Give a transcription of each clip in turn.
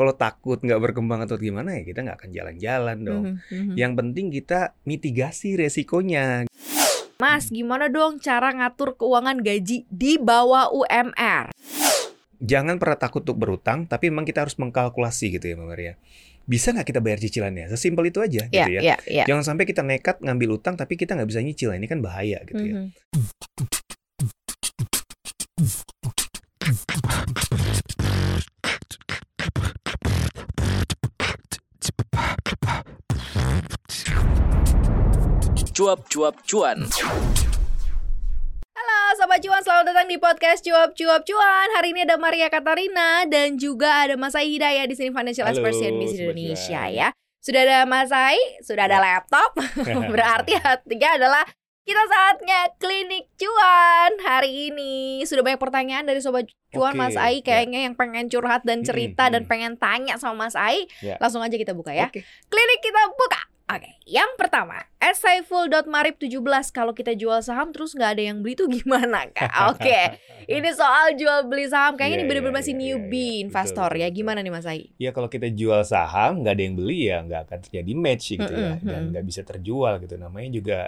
Kalau takut nggak berkembang atau gimana ya kita nggak akan jalan-jalan dong. Mhm, mhm. Yang penting kita mitigasi resikonya. Mas, gimana dong cara ngatur keuangan gaji di bawah UMR? Jangan pernah takut untuk berutang, tapi memang kita harus mengkalkulasi gitu ya Mbak Maria. Bisa nggak kita bayar cicilannya? Sesimpel itu aja Ya, gitu ya. ya, ya. Jangan sampai kita nekat ngambil utang tapi kita nggak bisa nyicil. Ini kan bahaya gitu ya. Cuap-cuap cuan. Halo Sobat Cuan, selamat datang di podcast Cuap Cuap Cuan. Hari ini ada Maria Katarina dan juga ada Mas Ai Hidayah di sini Financial Halo, Expert CNBC Indonesia Cuan. ya. Sudah ada Mas Ai, sudah ada laptop. Berarti artinya adalah kita saatnya klinik cuan hari ini. Sudah banyak pertanyaan dari Sobat Cuan Oke, Mas Ai ya. kayaknya yang pengen curhat dan cerita dan mm. pengen tanya sama Mas Ai. Ya. Langsung aja kita buka ya. Oke. Klinik kita buka. Oke, yang pertama, saiful.marip17 kalau kita jual saham terus nggak ada yang beli tuh gimana kak? Oke, ini soal jual beli saham kayaknya Iya, ini bener-bener iya, masih iya, iya, newbie iya. investor Betul, ya. betul, Gimana nih Mas Ai? Ya kalau kita jual saham nggak ada yang beli ya nggak akan terjadi match gitu ya Mm-mm, dan mm-mm. nggak bisa terjual gitu. Namanya juga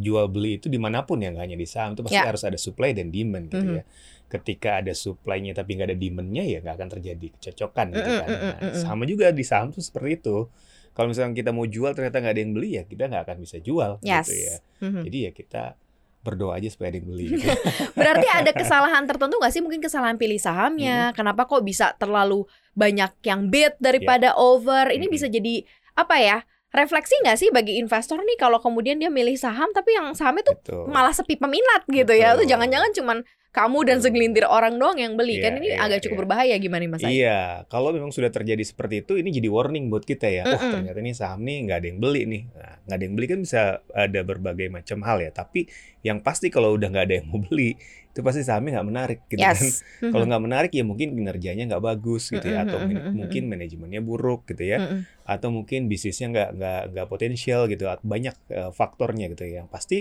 jual beli itu di mana pun ya nggak hanya di saham itu pasti Ya. harus ada supply dan demand gitu Mhm. ya. Ketika ada supply-nya tapi nggak ada demand-nya ya nggak akan terjadi kecocokan gitu Mm-mm, kan. mm-mm, Nah, sama juga di saham tuh seperti itu. Kalau misalnya kita mau jual ternyata nggak ada yang beli ya kita nggak akan bisa jual Yes. gitu ya. Mhm. Jadi ya kita berdoa aja supaya ada yang beli. Gitu. Berarti ada kesalahan tertentu nggak sih? Mungkin kesalahan pilih sahamnya. Kenapa kok bisa terlalu banyak yang bid daripada over? Ini Mm-mm. bisa jadi apa ya? Refleksi nggak sih bagi investor nih kalau kemudian dia milih saham tapi yang sahamnya tuh malah sepi peminat gitu ya. Itu Betul. jangan-jangan cuman kamu dan segelintir orang doang yang beli. Iya, kan ini iya, agak cukup iya. berbahaya gimana nih Mas? Iya, kalau memang sudah terjadi seperti itu, ini jadi warning buat kita ya. Oh, Mm-mm. ternyata ini saham nih nggak ada yang beli nih. Nah, nggak ada yang beli kan bisa ada berbagai macam hal ya. Tapi yang pasti kalau udah nggak ada yang mau beli, itu pasti sahamnya nggak menarik gitu kan. Yes. Kalau Mhm. nggak menarik ya mungkin kinerjanya nggak bagus gitu ya, atau mm-mm. mungkin manajemennya buruk gitu ya, atau mungkin bisnisnya nggak nggak nggak potensial gitu. Banyak eh, faktornya gitu ya. Yang pasti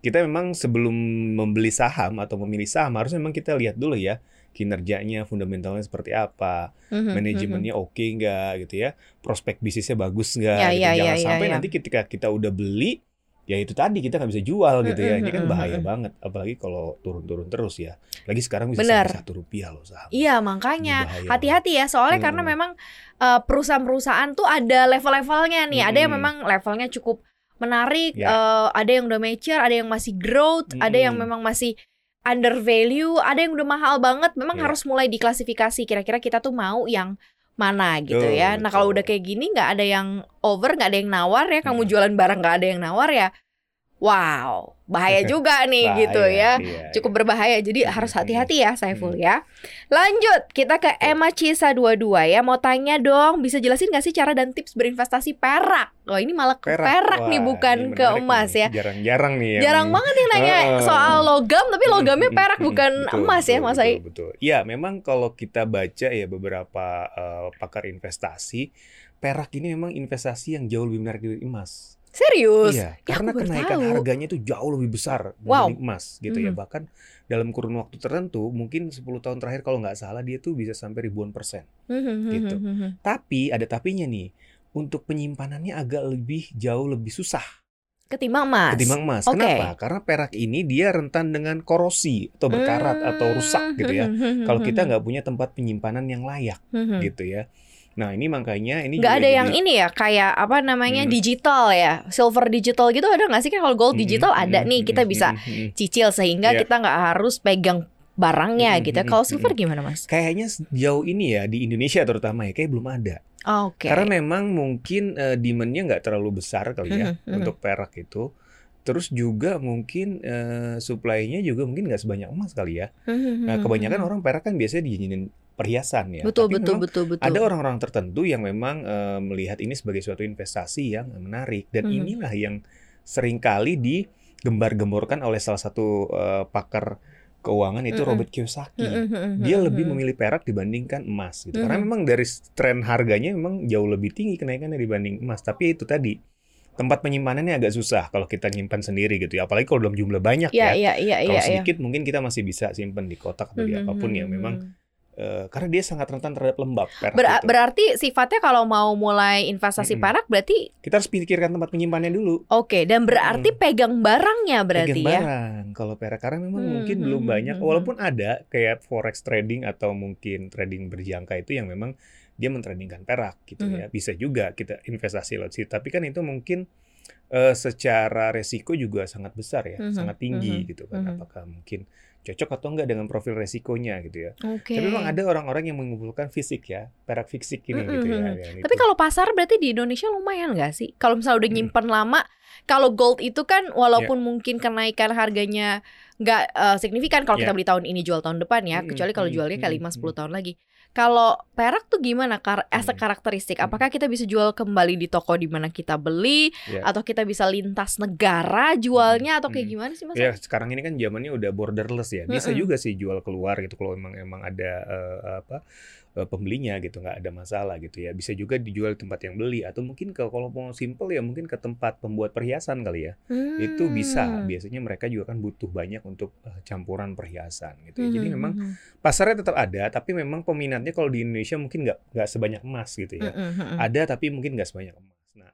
kita memang sebelum membeli saham atau memilih saham harus memang kita lihat dulu ya kinerjanya, fundamentalnya seperti apa Mhm, manajemennya oke nggak gitu ya, prospek bisnisnya bagus nggak, Ya, gitu. ya, jangan ya, ya, sampai ya. nanti ketika kita udah beli, ya itu tadi kita nggak bisa jual gitu ya, ini kan bahaya banget, apalagi kalau turun-turun terus ya, lagi sekarang bisa sampai satu rupiah loh saham. Iya makanya hati-hati ya soalnya Hmm. karena memang eh, perusahaan-perusahaan tuh ada level-levelnya nih. Ada yang Mm-mm. memang levelnya cukup menarik, Ya. eh, ada yang udah mature, ada yang masih growth, ada yang Mm-mm. memang masih under value, ada yang udah mahal banget. Memang Ya. harus mulai diklasifikasi. Kira-kira kita tuh mau yang mana gitu ya. Nah kalau udah kayak gini nggak ada yang over, nggak ada yang nawar ya. Kamu Hmm. jualan barang nggak ada yang nawar ya. Wow, bahaya juga nih gitu ya Bahaya, iya, cukup iya. berbahaya. Jadi Hmm, harus hmm, hati-hati ya Saiful hmm. ya. Lanjut, kita ke Betul. Emma Cisa 22 ya. Mau tanya dong, bisa jelasin gak sih cara dan tips berinvestasi perak? Oh, ini malah ke perak, nih Wah, bukan ini ke emas nih. ya. Jarang-jarang nih yang Jarang banget yang nanya Heeh. soal logam, tapi logamnya perak bukan betul, emas ya, betul, Mas betul, Ai. Betul. Iya, memang kalau kita baca ya beberapa eh, pakar investasi, perak ini memang investasi yang jauh lebih menarik dari emas. Serius? Iya, Ya, karena kenaikan tahu. harganya itu jauh lebih besar Wow. emas gitu ya. Mhm. Bahkan dalam kurun waktu tertentu, mungkin 10 tahun terakhir kalau nggak salah dia tuh bisa sampai ribuan persen. Gitu. Tapi ada tapinya nih, untuk penyimpanannya agak lebih jauh lebih susah Ketimbang emas. ketimbang emas. Oke. Kenapa? Karena perak ini dia rentan dengan korosi atau berkarat atau rusak gitu ya. Hmm, Kalau kita nggak punya tempat penyimpanan yang layak nggak gitu ya. Nah ini makanya ini nggak ada jadi- yang ini ya kayak apa namanya Hmm. digital ya silver digital gitu ada nggak sih kan kalau gold Mm-mm, digital ada mm-mm, nih kita mm-mm, bisa mm-mm. cicil sehingga Iya. kita nggak harus pegang barangnya Mm-mm, gitu. ya. Kalau silver gimana mas? Kayaknya sejauh ini ya di Indonesia terutama ya kayak belum ada. Oke. Karena memang mungkin eh, demand-nya nggak terlalu besar kali ya mhm. untuk perak itu. Terus juga mungkin eh, supply-nya juga mungkin nggak sebanyak emas kali ya. Nah kebanyakan orang perak kan biasanya dijadiin perhiasan ya. Hmm, betul Tapi betul betul betul. Ada orang-orang tertentu yang memang eh, melihat ini sebagai suatu investasi yang menarik dan Mhm. inilah yang sering kali digembar-gemborkan oleh salah satu eh, pakar keuangan itu Mhm. Robert Kiyosaki. Mm, mm, mm, Dia mm, lebih mm. memilih perak dibandingkan emas gitu. Karena Mhm. memang dari tren harganya memang jauh lebih tinggi kenaikannya dibanding emas. Tapi itu tadi tempat penyimpanannya agak susah kalau kita nyimpan sendiri gitu ya. Apalagi kalau dalam jumlah banyak Iya ya. iya iya Kalau iya. iya. sedikit mungkin kita masih bisa simpan di kotak atau di Mhm, apa pun yang mhm, memang eh, karena dia sangat rentan terhadap lembab perak Ber- itu. berarti sifatnya kalau mau mulai investasi Mm-mm. perak berarti Kita harus pikirkan tempat penyimpanannya dulu. oke dan berarti pegang barangnya berarti Pegang ya. barang. Kalau perak karena memang Hmm, mungkin hmm, belum hmm, banyak, hmm, walaupun ada kayak forex trading atau mungkin trading berjangka itu yang memang dia mentradingkan perak gitu Mhm. ya. Bisa juga kita investasi lewat situ. Tapi kan itu mungkin eh, secara resiko juga sangat besar ya, Mhm, sangat tinggi mhm, gitu kan. mhm. Apakah mungkin cocok atau enggak dengan profil resikonya gitu ya. Oke. Tapi memang ada orang-orang yang mengumpulkan fisik ya, perak fisik ini Mm-mm, gitu ya. Tapi itu. kalau pasar berarti di Indonesia lumayan nggak sih? Kalau misalnya udah Mm. nyimpen lama, kalau gold itu kan walaupun mungkin kenaikan harganya nggak eh, signifikan kalau kita Ya. beli tahun ini jual tahun depan ya, kecuali kalau jualnya kayak 5 mm-mm, 10 tahun lagi. Kalau perak tuh gimana kar as a Mm. karakteristik? Mm. Apakah kita bisa jual kembali di toko di mana kita beli Ya. atau kita bisa lintas negara jualnya atau kayak Mm. gimana sih Mas? Ya sekarang ini kan zamannya udah borderless ya. Bisa Mm-mm. juga sih jual keluar gitu kalau emang emang ada eh, apa pembelinya gitu nggak ada masalah gitu ya. Bisa juga dijual di tempat yang beli atau mungkin ke kalau mau simple ya mungkin ke tempat pembuat perhiasan kali ya. Itu bisa. Hmm. Biasanya mereka juga kan butuh banyak untuk eh, campuran perhiasan gitu. ya. Jadi Mhm, memang mhm. pasarnya tetap ada tapi memang peminatnya kalau di Indonesia mungkin nggak nggak sebanyak emas gitu ya. Mhm. Ada tapi mungkin nggak sebanyak emas. Nah,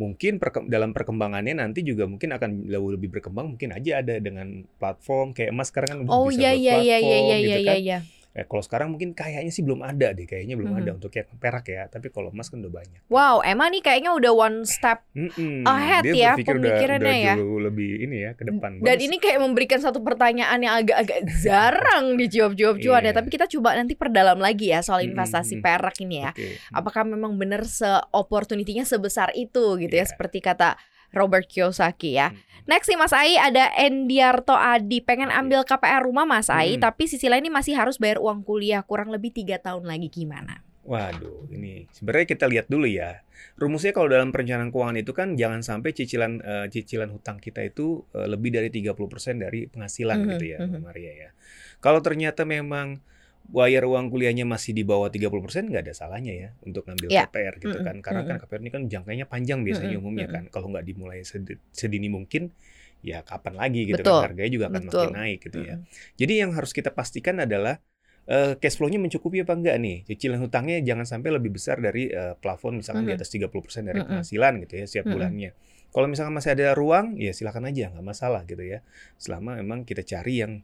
mungkin perke- dalam perkembangannya nanti juga mungkin akan jauh lebih berkembang. Mungkin aja ada dengan platform kayak emas sekarang kan Oh bisa iya buat iya iya iya platform iya gitu iya kan. iya. Eh, kalau sekarang mungkin kayaknya sih belum ada deh, kayaknya belum ada Mhm. untuk yang perak ya. Tapi kalau emas kan udah banyak. Wow, emang nih kayaknya udah one step Mm-mm. Ahead Dia ya berpikir udah, pemikirannya udah ya. jauh lebih ini ya ke depan. Dan Bagus. ini kayak memberikan satu pertanyaan yang agak-agak jarang dijawab-jawab cuan ya. Iya. Tapi kita coba nanti perdalam lagi ya soal Mm, investasi mm, mm. perak ini ya. Oke. Apakah memang benar se-opportunity-nya sebesar itu gitu ya Iya. seperti kata Robert Kiyosaki ya. Mm. Next nih Mas Ai ada Endiarto Adi pengen Oke. ambil KPR rumah Mas Ai Hmm. tapi sisi lain ini masih harus bayar uang kuliah kurang lebih tiga tahun lagi gimana? Waduh, ini sebenarnya kita lihat dulu ya. Rumusnya kalau dalam perencanaan keuangan itu kan jangan sampai cicilan eh, cicilan hutang kita itu eh, lebih dari 30% dari penghasilan Mhm, gitu ya, mhm. Mbak Maria ya. Kalau ternyata memang bayar uang kuliahnya masih di bawah 30% nggak ada salahnya ya untuk ngambil Ya. KPR gitu kan. Karena kan. KPR ini kan jangkanya panjang biasanya Mhm, umumnya mhm. kan. Kalau nggak dimulai sedi- sedini mungkin ya kapan lagi gitu Betul, kan harganya juga akan betul. makin naik gitu ya. Mm. Jadi yang harus kita pastikan adalah eh, cash flow-nya mencukupi apa enggak nih? Cicilan hutangnya jangan sampai lebih besar dari eh, plafon misalkan di Mhm. atas 30% dari penghasilan gitu ya setiap Mhm. bulannya. Kalau misalkan masih ada ruang, ya silakan aja nggak masalah gitu ya. Selama memang kita cari yang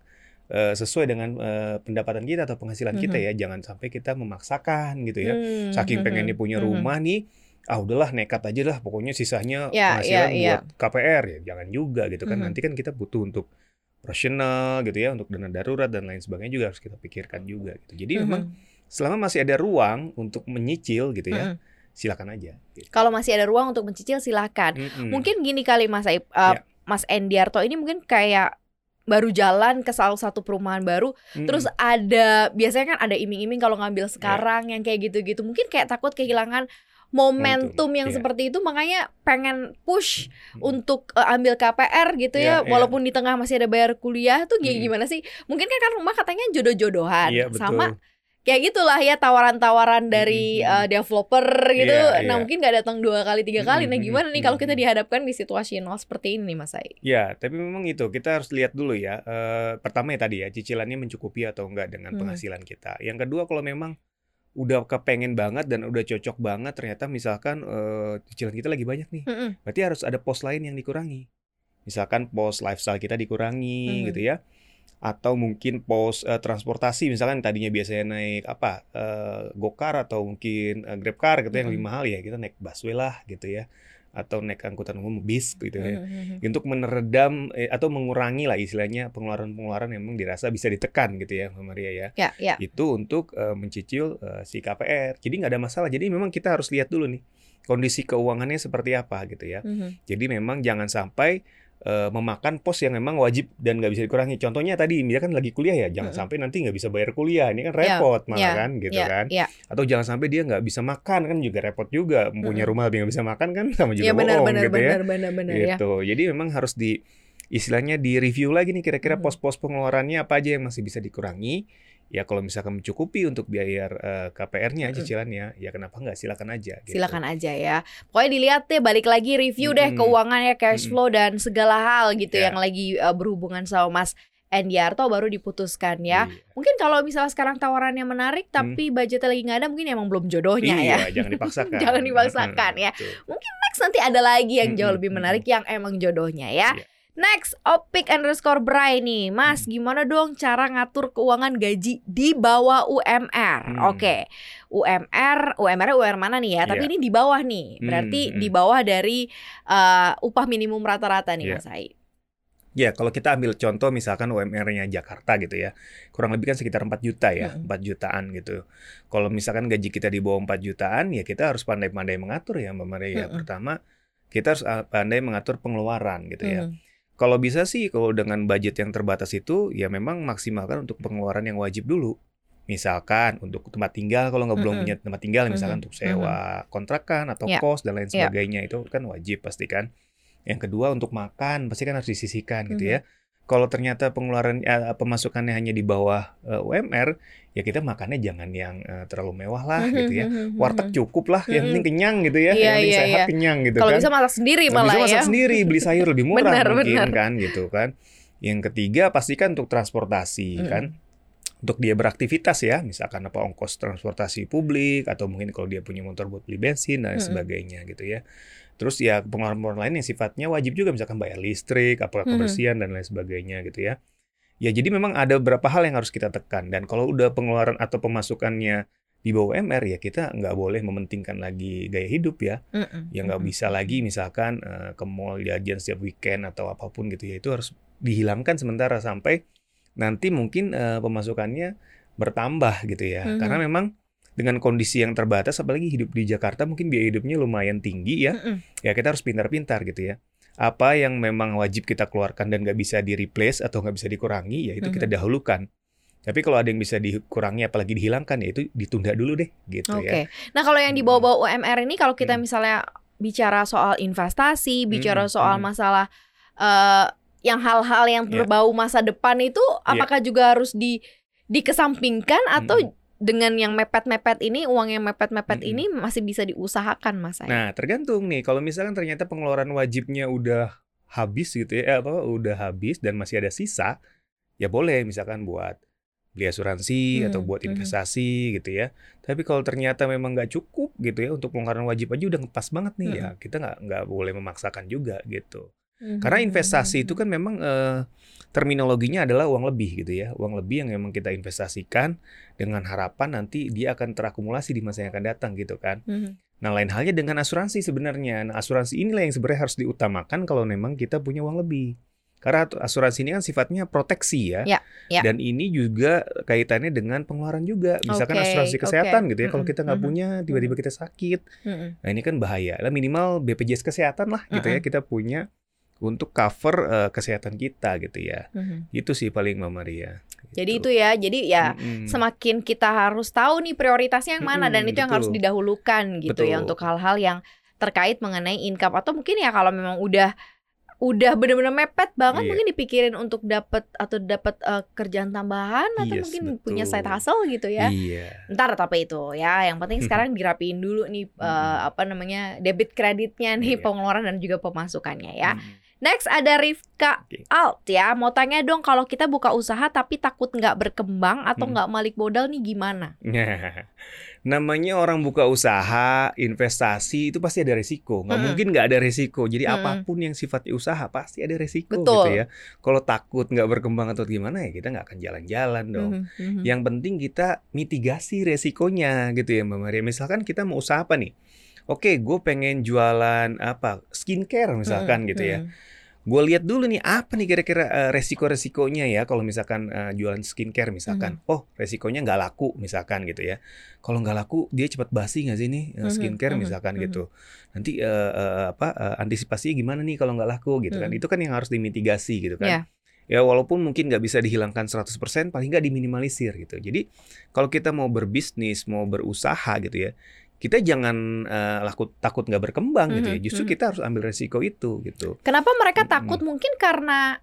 eh, sesuai dengan eh, pendapatan kita atau penghasilan kita Mhm. ya. Jangan sampai kita memaksakan gitu ya. Hmm, Saking hmm, pengennya hmm, punya hmm. rumah nih, ah udahlah nekat aja lah pokoknya sisanya Ya, penghasilan ya. buat KPR ya. Jangan juga gitu kan. Mhm. Nanti kan kita butuh untuk operasional gitu ya, untuk dana darurat dan lain sebagainya juga harus kita pikirkan juga gitu. Jadi Mhm. memang selama masih ada ruang untuk menyicil gitu ya, Mhm. silakan aja. Gitu. Kalau masih ada ruang untuk mencicil silakan. Mm-mm. Mungkin gini kali Mas Aib, uh, Ya. Mas Endiarto ini mungkin kayak baru jalan ke salah satu perumahan baru, Mm-mm. terus ada biasanya kan ada iming-iming kalau ngambil Ya. sekarang yang kayak gitu-gitu, mungkin kayak takut kehilangan momentum yang iya. seperti itu, makanya pengen push Mm-mm. untuk uh, ambil KPR gitu Iya, ya, iya. walaupun di tengah masih ada bayar kuliah tuh gimana sih? Mungkin kan kan rumah katanya jodoh-jodohan, Iya, betul. sama kayak gitulah ya tawaran-tawaran dari Mm-mm. uh, developer gitu. Iya, nah iya. mungkin nggak datang dua kali tiga kali. Nah Mm-mm, gimana nih kalau kita dihadapkan di situasional seperti ini nih Mas Ai? Ya, tapi memang itu kita harus lihat dulu ya. Eh, pertama ya tadi ya, cicilannya mencukupi atau enggak dengan Hmm. penghasilan kita. Yang kedua kalau memang udah kepengen banget dan udah cocok banget ternyata misalkan eh, cicilan kita lagi banyak nih. Mm-mm. Berarti harus ada pos lain yang dikurangi. Misalkan pos lifestyle kita dikurangi Mhm. gitu ya. Atau mungkin pos eh, transportasi misalkan tadinya biasanya naik apa? eh, gokar atau mungkin eh, grabcar gitu yang Mhm. lebih mahal ya, kita naik busway lah gitu ya. Atau naik angkutan umum bis gitu ya Mhm. untuk meredam eh, atau mengurangi lah istilahnya pengeluaran-pengeluaran yang memang dirasa bisa ditekan gitu ya Mbak Maria ya Ya, ya. itu untuk eh, mencicil eh, si KPR jadi nggak ada masalah jadi memang kita harus lihat dulu nih kondisi keuangannya seperti apa gitu ya Mhm. jadi memang jangan sampai eh, memakan pos yang memang wajib dan nggak bisa dikurangi contohnya tadi dia kan lagi kuliah ya jangan Mm-mm. sampai nanti nggak bisa bayar kuliah ini kan Ya, repot malah ya, kan gitu ya, kan ya. atau jangan sampai dia nggak bisa makan kan juga repot juga punya Mm-mm. rumah tapi nggak bisa makan kan sama juga Ya benar bohong benar gitu ya benar benar benar ya. gitu. Jadi memang harus di istilahnya di review lagi nih kira-kira pos-pos pengeluarannya apa aja yang masih bisa dikurangi. Ya kalau misalkan mencukupi untuk biaya eh, KPR-nya, cicilannya, ya kenapa nggak silakan aja. Gitu. Silakan aja ya. Pokoknya dilihat deh balik lagi review deh Mm-mm. keuangannya, cash flow dan segala hal gitu Ya. yang lagi uh, berhubungan sama Mas Endiarto baru diputuskan ya. Iya. Mungkin kalau misalnya sekarang tawarannya menarik tapi budgetnya lagi nggak ada mungkin emang belum jodohnya Hmm. Iya, ya. jangan dipaksakan. Jangan dipaksakan ya. Betul. Next nanti ada lagi yang jauh lebih menarik yang emang jodohnya ya. Iya. Next, Opik underscore Bray nih Mas, gimana dong cara ngatur keuangan gaji di bawah UMR? Hmm. Oke, UMR, UMR UMR mana nih ya? Tapi Iya. ini di bawah nih Berarti Hmm, hmm. di bawah dari eh, upah minimum rata-rata nih Iya. Mas Ai Ya, kalau kita ambil contoh misalkan UMR-nya Jakarta gitu ya. Kurang lebih kan sekitar 4 juta ya, Mm-mm. 4 jutaan gitu. Kalau misalkan gaji kita di bawah 4 jutaan, ya kita harus pandai-pandai mengatur ya Mbak Maria. Mm-mm. Pertama, kita harus ah, pandai mengatur pengeluaran gitu ya. Kalau bisa sih kalau dengan budget yang terbatas itu ya memang maksimalkan untuk pengeluaran yang wajib dulu. Misalkan untuk tempat tinggal kalau nggak belum Mm-mm. punya tempat tinggal misalkan untuk sewa kontrakan atau Ya. kos dan lain Ya. sebagainya itu kan wajib pasti kan. Yang kedua untuk makan pasti kan harus disisihkan gitu ya. Kalau ternyata pengeluaran eh, pemasukannya hanya di bawah eh, UMR, ya kita makannya jangan yang eh, terlalu mewah lah gitu ya. Warteg cukup lah, yang penting kenyang gitu ya, Iya, yang penting iya, sehat iya. kenyang gitu Kalau kan. bisa masak sendiri malah bisa masak ya. sendiri, beli sayur lebih murah Benar, mungkin benar. kan gitu kan. Yang ketiga pastikan untuk transportasi Mm. kan. Untuk dia beraktivitas ya, misalkan apa ongkos transportasi publik atau mungkin kalau dia punya motor buat beli bensin dan lain Mm-mm. sebagainya gitu ya. Terus ya pengeluaran-pengeluaran lain yang sifatnya wajib juga misalkan bayar listrik, apa kebersihan dan lain sebagainya gitu ya. Ya jadi memang ada beberapa hal yang harus kita tekan dan kalau udah pengeluaran atau pemasukannya di bawah UMR ya kita nggak boleh mementingkan lagi gaya hidup ya Mhm. ya nggak bisa lagi misalkan eh, ke mall jajan setiap weekend atau apa pun gitu ya itu harus dihilangkan sementara sampai nanti mungkin eh, pemasukannya bertambah gitu ya Mhm. karena memang dengan kondisi yang terbatas apalagi hidup di Jakarta mungkin biaya hidupnya lumayan tinggi ya Mhm. ya kita harus pintar-pintar gitu ya apa yang memang wajib kita keluarkan dan nggak bisa di replace atau nggak bisa dikurangi ya itu kita Mhm. dahulukan tapi kalau ada yang bisa dikurangi apalagi dihilangkan ya itu ditunda dulu deh gitu Oke. ya Nah, kalau yang di Hmm. bawah-bawah UMR ini kalau kita Hmm. misalnya bicara soal investasi, bicara Hmm, soal hmm. masalah eh yang hal-hal yang Ya. berbau masa depan itu Ya. apakah juga harus di dikesampingkan atau Hmm. dengan yang mepet-mepet ini, uang yang mepet-mepet Hmm. ini masih bisa diusahakan, Mas? Nah, tergantung nih. Kalau misalkan ternyata pengeluaran wajibnya udah habis gitu ya, eh, apa udah habis dan masih ada sisa, ya boleh misalkan buat beli asuransi atau Hmm, buat hmm. investasi gitu ya. Tapi kalau ternyata memang nggak cukup gitu ya untuk pengeluaran wajib aja udah ngepas banget nih Hmm. ya, kita nggak nggak boleh memaksakan juga gitu. Mhm. Karena investasi itu kan memang eh, terminologinya adalah uang lebih gitu ya, uang lebih yang memang kita investasikan dengan harapan nanti dia akan terakumulasi di masa yang akan datang gitu kan. Mhm. Nah, lain halnya dengan asuransi sebenarnya. Nah, asuransi inilah yang sebenarnya harus diutamakan kalau memang kita punya uang lebih. Karena asuransi ini kan sifatnya proteksi ya. Ya, ya. Dan ini juga kaitannya dengan pengeluaran juga. Misalkan Oke, asuransi kesehatan gitu ya. Kalau Mm-mm, kita nggak mhm, punya, tiba-tiba kita sakit. Mhm. Nah, ini kan bahaya. Lah minimal BPJS kesehatan lah gitu ya Mm-mm. kita punya untuk cover eh, kesehatan kita gitu ya. Mhm. Itu sih paling Mama. Jadi Gitu. itu ya, jadi ya Mm-mm. semakin kita harus tahu nih prioritasnya yang mana dan Mm-mm, itu yang harus betul. didahulukan gitu ya Betul. untuk hal-hal yang terkait mengenai income atau mungkin ya kalau memang udah udah benar-benar mepet banget Iya. mungkin dipikirin untuk dapat atau dapat eh, kerjaan tambahan atau Yes, mungkin punya betul. side hustle gitu ya. Iya. Ntar tapi itu ya, yang penting sekarang dirapiin dulu nih Mm-mm. apa namanya debit kreditnya nih Iya. pengeluaran dan juga pemasukannya ya. Mm. Next ada Rifka Oke. Alt ya, mau tanya dong kalau kita buka usaha tapi takut nggak berkembang atau Hmm. nggak balik modal nih gimana? Namanya orang buka usaha, investasi itu pasti ada resiko. Nggak Mm-mm. mungkin nggak ada resiko. Jadi Mm-mm. apa pun yang sifatnya usaha pasti ada resiko Betul. gitu ya. Kalau takut nggak berkembang atau gimana ya kita nggak akan jalan-jalan dong. Mhm, mhm. Yang penting kita mitigasi resikonya gitu ya Mbak Maria. Misalkan kita mau usaha apa nih? Oke, gue pengen jualan apa skincare misalkan Mhm, gitu ya. mhm. Gue lihat dulu nih apa nih kira-kira eh, resiko-resikonya ya kalau misalkan eh, jualan skincare misalkan. Oh resikonya nggak laku misalkan gitu ya. Kalau nggak laku dia cepat basi nggak sih nih Mhm, skincare mhm, misalkan mhm. gitu. Nanti eh, eh, apa eh, antisipasinya gimana nih kalau nggak laku gitu kan. Mhm. Itu kan yang harus dimitigasi gitu kan. Ya. Ya walaupun mungkin nggak bisa dihilangkan 100% paling nggak diminimalisir gitu. Jadi kalau kita mau berbisnis, mau berusaha gitu ya. Kita jangan eh, laku, takut nggak berkembang gitu ya. Mhm, Justru mhm. kita harus ambil resiko itu gitu. Kenapa mereka takut? Mungkin karena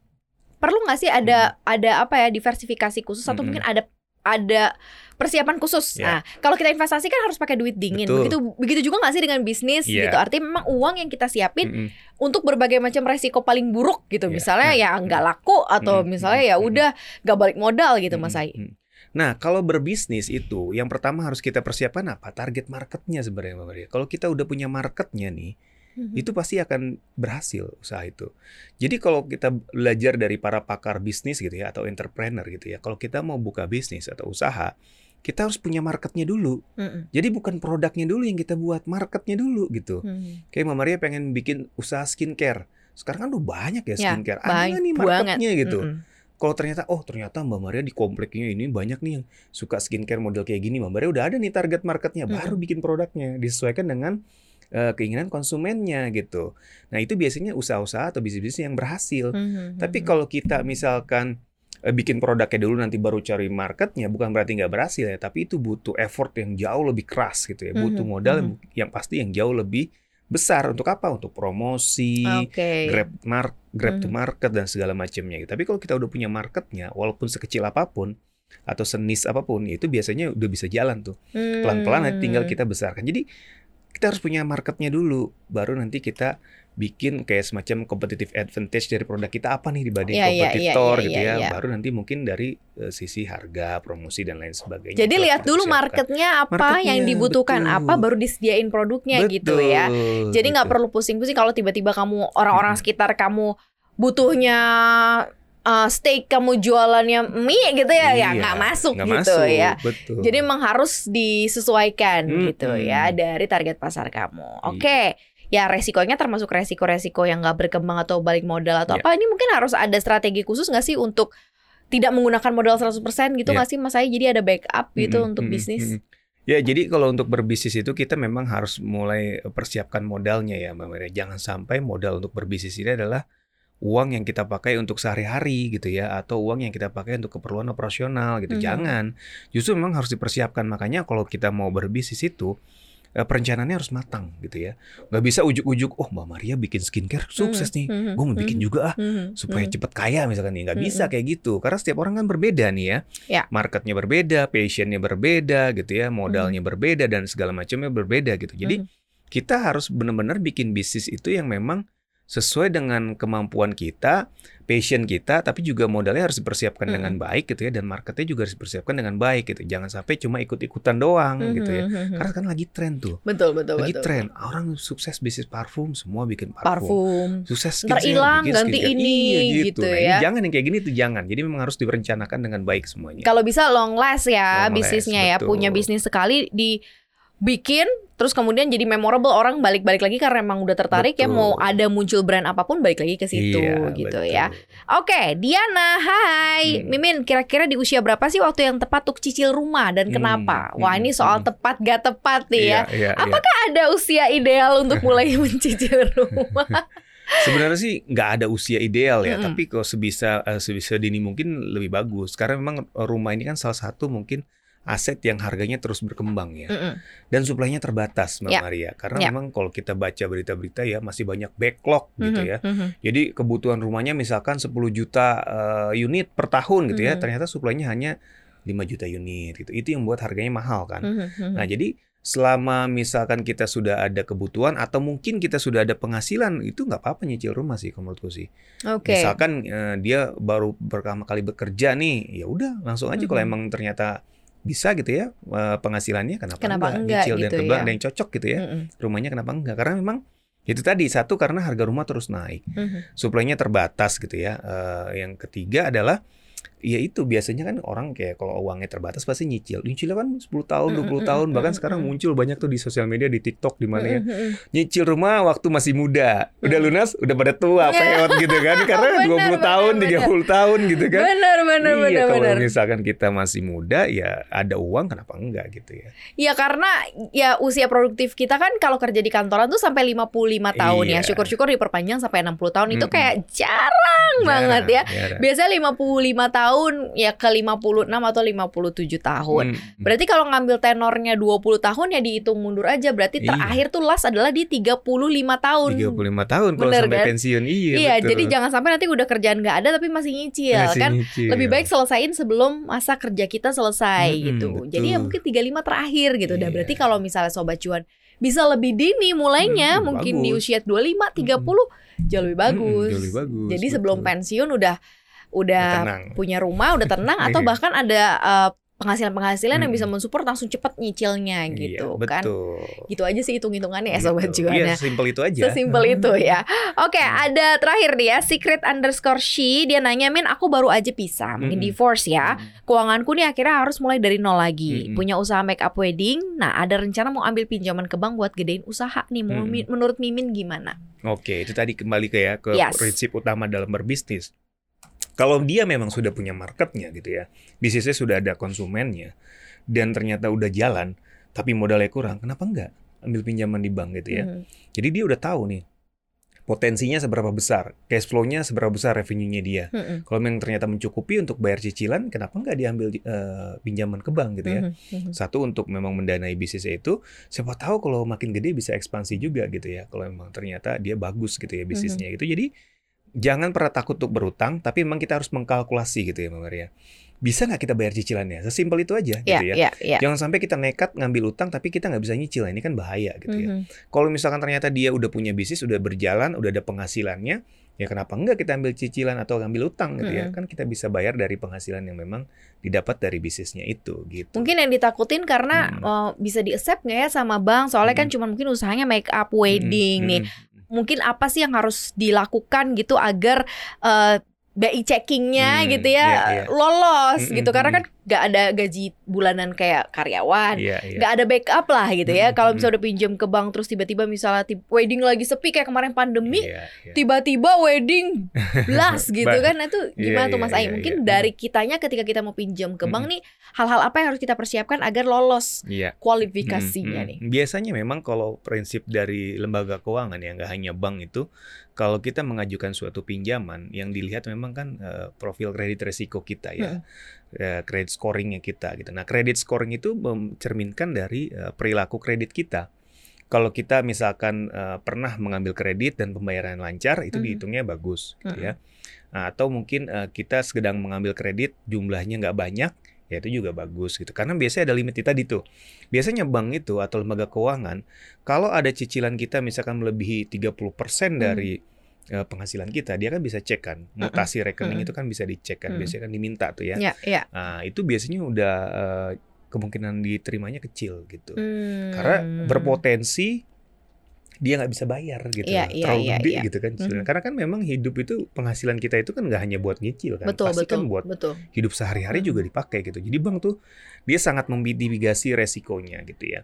perlu nggak sih ada ada apa ya diversifikasi khusus atau Mm-mm. mungkin ada ada persiapan khusus. Ya. Nah, kalau kita investasi kan harus pakai duit dingin. Betul. Begitu begitu juga nggak sih dengan bisnis Iya. gitu. Artinya memang uang yang kita siapin Mm-mm. untuk berbagai macam resiko paling buruk gitu. Iya. Misalnya ya nggak laku atau Mm-mm. misalnya ya udah nggak balik modal gitu Mas Ai. Mm-mm. Nah, kalau berbisnis itu, yang pertama harus kita persiapkan apa? Target marketnya sebenarnya, Mbak Maria. Kalau kita udah punya marketnya nih, Mhm. itu pasti akan berhasil usaha itu. Jadi kalau kita belajar dari para pakar bisnis gitu ya, atau entrepreneur gitu ya, kalau kita mau buka bisnis atau usaha, kita harus punya marketnya dulu. Mm-mm. Jadi bukan produknya dulu yang kita buat, marketnya dulu gitu. Mhm. Kayak Mbak Maria pengen bikin usaha skincare. Sekarang kan udah banyak ya Ya, skincare. Ada nggak nih banget. marketnya gitu. Mm-mm. Kalau ternyata, oh ternyata Mbak Maria di kompleknya ini banyak nih yang suka skincare model kayak gini. Mbak Maria udah ada nih target marketnya, baru bikin produknya. Disesuaikan dengan eh, keinginan konsumennya gitu. Nah itu biasanya usaha-usaha atau bisnis-bisnis yang berhasil. Mhm. Tapi kalau kita misalkan eh, bikin produknya dulu nanti baru cari marketnya, bukan berarti nggak berhasil ya. Tapi itu butuh effort yang jauh lebih keras gitu ya. Butuh modal mhm. yang pasti yang jauh lebih besar. Untuk apa? Untuk promosi, Oke. grab mar grab to Mhm. market dan segala macamnya. gitu. Tapi kalau kita udah punya marketnya, walaupun sekecil apa pun atau senis apa pun, itu biasanya udah bisa jalan tuh. Pelan-pelan nanti tinggal Hmm. kita besarkan. Jadi kita harus punya marketnya dulu, baru nanti kita bikin kayak semacam competitive advantage dari produk kita apa nih dibanding Iya, iya, iya, kompetitor iya, gitu iya, ya. Baru nanti mungkin dari eh, sisi harga, promosi dan lain sebagainya. Jadi lihat dulu marketnya apa Marketnya, yang dibutuhkan betul. apa baru disediain produknya gitu ya. Betul, Jadi nggak perlu pusing-pusing kalau tiba-tiba kamu orang-orang Mm-mm. sekitar kamu butuhnya uh, steak kamu jualannya mie gitu ya ya Iya, nggak masuk nggak gitu masuk, ya. Betul. Jadi memang harus disesuaikan Mm-mm. gitu ya dari target pasar kamu. Iya. Ya resikonya termasuk resiko-resiko yang nggak berkembang atau balik modal atau Iya. apa. Ini mungkin harus ada strategi khusus nggak sih untuk tidak menggunakan modal 100% gitu Iya. nggak sih Mas Ai? Jadi ada backup gitu Mm-mm, untuk mm-mm, bisnis. mm-mm. Ya, jadi kalau untuk berbisnis itu kita memang harus mulai persiapkan modalnya ya, Mbak Maria. Jangan sampai modal untuk berbisnis ini adalah uang yang kita pakai untuk sehari-hari gitu ya, atau uang yang kita pakai untuk keperluan operasional gitu. Mhm. Jangan. Justru memang harus dipersiapkan. Makanya kalau kita mau berbisnis itu perencanaannya harus matang gitu ya. Nggak bisa ujuk-ujuk, oh Mbak Maria bikin skincare sukses nih. Mhm, Gue mau bikin mhm, juga ah supaya cepet kaya misalkan nih nggak bisa kayak gitu. Karena setiap orang kan berbeda nih ya. Ya. marketnya berbeda passionnya berbeda gitu ya. Modalnya berbeda dan segala macamnya berbeda gitu. Jadi kita harus benar-benar bikin bisnis itu yang memang sesuai dengan kemampuan kita passion kita tapi juga modalnya harus dipersiapkan dengan baik gitu ya dan marketnya juga harus dipersiapkan dengan baik gitu jangan sampai cuma ikut-ikutan doang gitu ya Mhm, mhm. karena kan lagi tren tuh Betul betul lagi betul. tren orang sukses bisnis parfum semua bikin parfum Parfum. sukses Ntar hilang, ganti skincare. ini, Iya, gitu Nah, ya. ini jangan yang kayak gini tuh jangan. Jadi memang harus direncanakan dengan baik semuanya. Kalau bisa long last ya Long last, bisnisnya ya. betul. Punya bisnis sekali dibikin terus kemudian jadi memorable orang balik-balik lagi karena emang udah tertarik ya Betul. mau ada muncul brand apa pun balik lagi ke situ Iya, gitu betul. ya. Oke, Diana, hai. Hmm. Mimin, kira-kira di usia berapa sih waktu yang tepat untuk cicil rumah dan Hmm, kenapa? hmm, Wah, ini soal hmm. tepat gak tepat nih ya. Iya, iya, iya. Apakah ada usia ideal untuk mulai mencicil rumah? Sebenarnya sih nggak ada usia ideal ya, Mm-mm. tapi kalau sebisa eh, sebisa dini mungkin lebih bagus. Karena memang rumah ini kan salah satu mungkin aset yang harganya terus berkembang ya. Mm-mm. Dan suplainya terbatas, Mbak Ya. Maria. Karena Ya. memang kalau kita baca berita-berita ya masih banyak backlog gitu Mhm, ya. mhm. Jadi kebutuhan rumahnya misalkan 10 juta eh, unit per tahun gitu ya, Mhm. ternyata suplainya hanya 5 juta unit gitu. Itu yang membuat harganya mahal kan. Mhm, mhm. Nah, jadi selama misalkan kita sudah ada kebutuhan atau mungkin kita sudah ada penghasilan, itu nggak apa-apa nyicil rumah sih kalau menurutku sih. Oke. Misalkan eh, dia baru pertama kali bekerja nih, ya udah langsung aja kalau Mhm. emang ternyata bisa gitu ya eh, penghasilannya kenapa, Kenapa enggak? nyicil dan gitu kebetulan ya. ada yang cocok gitu ya. Mm-mm, rumahnya kenapa enggak? Karena memang itu tadi satu karena harga rumah terus naik. Mhm. suplainya terbatas gitu ya. Eh, yang ketiga adalah ya itu biasanya kan orang kayak kalau uangnya terbatas pasti nyicil nyicilnya kan 10 tahun 20 Mm, mm, tahun mm, bahkan sekarang muncul banyak tuh di sosial media di TikTok di mana ya nyicil rumah waktu masih muda udah lunas udah pada tua Ya. peot gitu kan karena Benar, 20 benar, tahun benar. 30 tahun gitu kan Benar, benar, iya benar, kalau misalkan kita masih muda ya ada uang kenapa enggak gitu ya Ya karena ya usia produktif kita kan kalau kerja di kantoran tuh sampai 55 tahun ya. Iya. Syukur-syukur diperpanjang sampai 60 tahun itu kayak jarang banget ya. Jarang, jarang. Biasanya 55 tahun ya ke 56 atau 57 tahun. Hmm. Berarti kalau ngambil tenornya 20 tahun ya dihitung mundur aja. Berarti Iya. terakhir tuh last adalah di 35 tahun. 35 tahun kalau Bener sampai kan? pensiun iya Iya, betul. jadi jangan sampai nanti udah kerjaan nggak ada tapi masih nyicil Masih kan. nyicil. Lebih baik selesaiin sebelum masa kerja kita selesai Mm-mm, gitu. betul. Jadi ya mungkin 35 terakhir gitu. Dan Iya. berarti kalau misalnya sobat cuan bisa lebih dini mulainya Mm, mungkin di bagus. usia 25 30 jauh lebih bagus. jauh lebih bagus, Jadi sebelum betul. pensiun udah udah Tenang. punya rumah, udah tenang atau Iya. bahkan ada eh, penghasilan-penghasilan yang Mm. bisa mensupport langsung cepet nyicilnya gitu iya, kan. betul. Gitu aja sih hitung-hitungannya ya sobat Gitu. cuan Iya, ya. simpel itu aja. Sesimpel itu ya. Oke, Hmm. ada terakhir nih ya, secret underscore she dia nanya, "Min, aku baru aja pisah, mungkin Mm-mm. divorce ya. Hmm. Keuanganku nih akhirnya harus mulai dari nol lagi. Mm-mm. Punya usaha make up wedding. Nah, ada rencana mau ambil pinjaman ke bank buat gedein usaha nih. Mau mi- menurut Mimin gimana?" Oke, itu tadi kembali ke ya ke Yes. prinsip utama dalam berbisnis. Kalau dia memang sudah punya marketnya gitu ya, bisnisnya sudah ada konsumennya, dan ternyata udah jalan, tapi modalnya kurang, kenapa enggak ambil pinjaman di bank gitu ya? Mhm. Jadi dia udah tahu nih potensinya seberapa besar, cash flow-nya seberapa besar revenue-nya dia. Mhm. Kalau memang ternyata mencukupi untuk bayar cicilan, kenapa enggak diambil eh, pinjaman ke bank gitu ya? Mhm. Mhm. Satu untuk memang mendanai bisnisnya itu, siapa tahu kalau makin gede bisa ekspansi juga gitu ya. Kalau memang ternyata dia bagus gitu ya bisnisnya gitu. Jadi jangan pernah takut untuk berutang, tapi memang kita harus mengkalkulasi gitu ya, Mbak Maria. Bisa nggak kita bayar cicilannya? Sesimpel itu aja Ya, gitu ya. ya, ya. Jangan sampai kita nekat ngambil utang tapi kita nggak bisa nyicil. Ini kan bahaya gitu ya. Mhm. Kalau misalkan ternyata dia udah punya bisnis, udah berjalan, udah ada penghasilannya, ya kenapa enggak kita ambil cicilan atau ambil utang gitu ya? Mm-mm. Kan kita bisa bayar dari penghasilan yang memang didapat dari bisnisnya itu gitu. Mungkin yang ditakutin karena Hmm. oh, bisa di accept nggak ya sama bank? Soalnya kan Hmm. cuma mungkin usahanya make up wedding Mm-mm, nih. Mungkin apa sih yang harus dilakukan gitu agar eh, BI checkingnya Hmm, gitu ya iya, iya. lolos Mm-mm, gitu karena mm. kan nggak ada gaji bulanan kayak karyawan Iya, iya. nggak ada backup lah gitu ya kalau misalnya udah pinjam ke bank terus tiba-tiba misalnya wedding lagi sepi kayak kemarin pandemi Iya, iya. tiba-tiba wedding blast gitu kan itu gimana Iya, tuh Mas iya, Ai iya, mungkin iya. dari kitanya ketika kita mau pinjam ke bank nih hal-hal apa yang harus kita persiapkan agar lolos Iya. kualifikasinya Mm, nih mm. Biasanya memang kalau prinsip dari lembaga keuangan ya nggak hanya bank itu, kalau kita mengajukan suatu pinjaman yang dilihat memang kan eh, profil kredit resiko kita ya, eh, kredit scoringnya kita gitu. Nah kredit scoring itu mencerminkan dari eh, perilaku kredit kita. Kalau kita misalkan eh, pernah mengambil kredit dan pembayaran lancar, itu Mhm. dihitungnya bagus gitu ya. Nah, atau mungkin eh, kita sedang mengambil kredit jumlahnya nggak banyak, ya itu juga bagus gitu. Karena biasanya ada limit tadi tuh. Biasanya bank itu atau lembaga keuangan, kalau ada cicilan kita misalkan melebihi 30% Hmm. dari eh, penghasilan kita, dia kan bisa cek kan. Mutasi rekening Mm-mm. itu kan bisa dicek kan. Mm. Biasanya kan diminta tuh ya. ya ya Nah, itu biasanya udah eh, kemungkinan diterimanya kecil gitu. Hmm. Karena berpotensi dia nggak bisa bayar gitu, loh. iya, terlalu iya, gede iya. gitu kan. Mhm. Karena kan memang hidup itu penghasilan kita itu kan nggak hanya buat nyicil kan, betul pasti betul kan buat betul hidup sehari-hari Mhm. juga dipakai gitu. Jadi bank tuh dia sangat memitigasi resikonya gitu ya.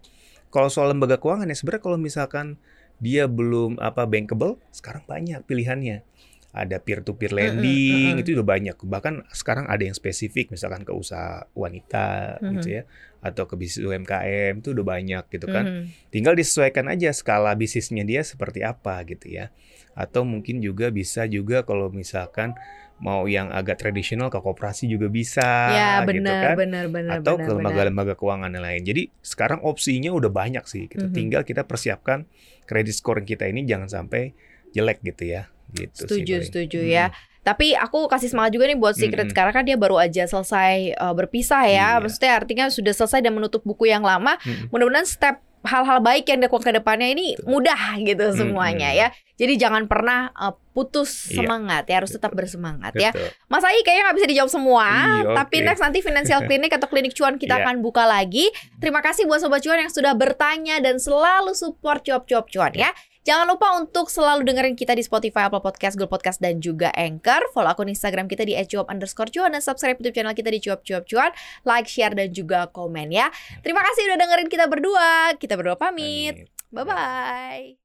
Kalau soal lembaga keuangan ya sebenarnya kalau misalkan dia belum apa bankable, sekarang banyak pilihannya. Ada peer to peer lending itu udah banyak. Bahkan sekarang ada yang spesifik misalkan ke usaha wanita gitu ya atau ke bisnis UMKM itu udah banyak gitu kan. Mhm. Tinggal disesuaikan aja skala bisnisnya dia seperti apa gitu ya. Atau mungkin juga bisa juga kalau misalkan mau yang agak tradisional ke koperasi juga bisa ya gitu benar kan. benar benar Atau benar, ke lembaga-lembaga keuangan yang lain. Jadi sekarang opsinya udah banyak sih gitu. Mhm. Tinggal kita persiapkan kredit scoring kita ini jangan sampai jelek gitu ya. Gitu sih Setuju, paling. setuju Mm. ya. Tapi aku kasih semangat juga nih buat Secret Mm-mm. sekarang kan dia baru aja selesai uh, berpisah ya. Iya. Maksudnya artinya sudah selesai dan menutup buku yang lama. Mm-mm. Mudah-mudahan step hal-hal baik yang dilakukan ke depannya ini mudah gitu semuanya Mm-mm. ya. Jadi jangan pernah uh, putus Iya, semangat ya, harus tetap betul. bersemangat ya. Betul. Mas Ai kayaknya nggak bisa dijawab semua, Iya, tapi oke. next nanti Financial Clinic atau Klinik Cuan kita Iya. akan buka lagi. Terima kasih buat Sobat Cuan yang sudah bertanya dan selalu support cuap-cuap cuan ya. Jangan lupa untuk selalu dengerin kita di Spotify, Apple Podcast, Google Podcast, dan juga Anchor. Follow akun Instagram kita di @cuap underscore cuan dan subscribe YouTube channel kita di cuap cuap cuan. Like, share, dan juga komen ya. Terima kasih udah dengerin kita berdua. Kita berdua pamit. Bye-bye.